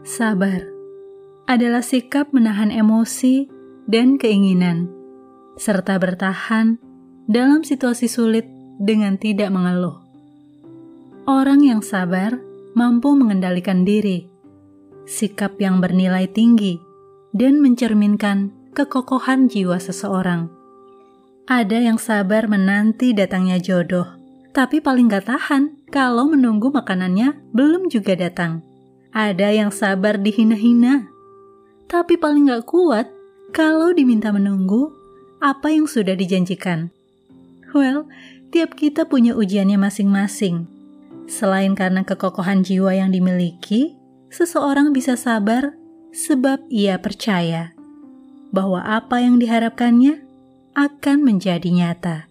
Sabar adalah sikap menahan emosi dan keinginan, serta bertahan dalam situasi sulit dengan tidak mengeluh. Orang yang sabar mampu mengendalikan diri, sikap yang bernilai tinggi, dan mencerminkan kekokohan jiwa seseorang. Ada yang sabar menanti datangnya jodoh, tapi paling gak tahan kalau menunggu makanannya belum juga datang. Ada yang sabar dihina-hina, tapi paling gak kuat kalau diminta menunggu apa yang sudah dijanjikan. Well, tiap kita punya ujiannya masing-masing. Selain karena kekokohan jiwa yang dimiliki, seseorang bisa sabar sebab ia percaya bahwa apa yang diharapkannya akan menjadi nyata.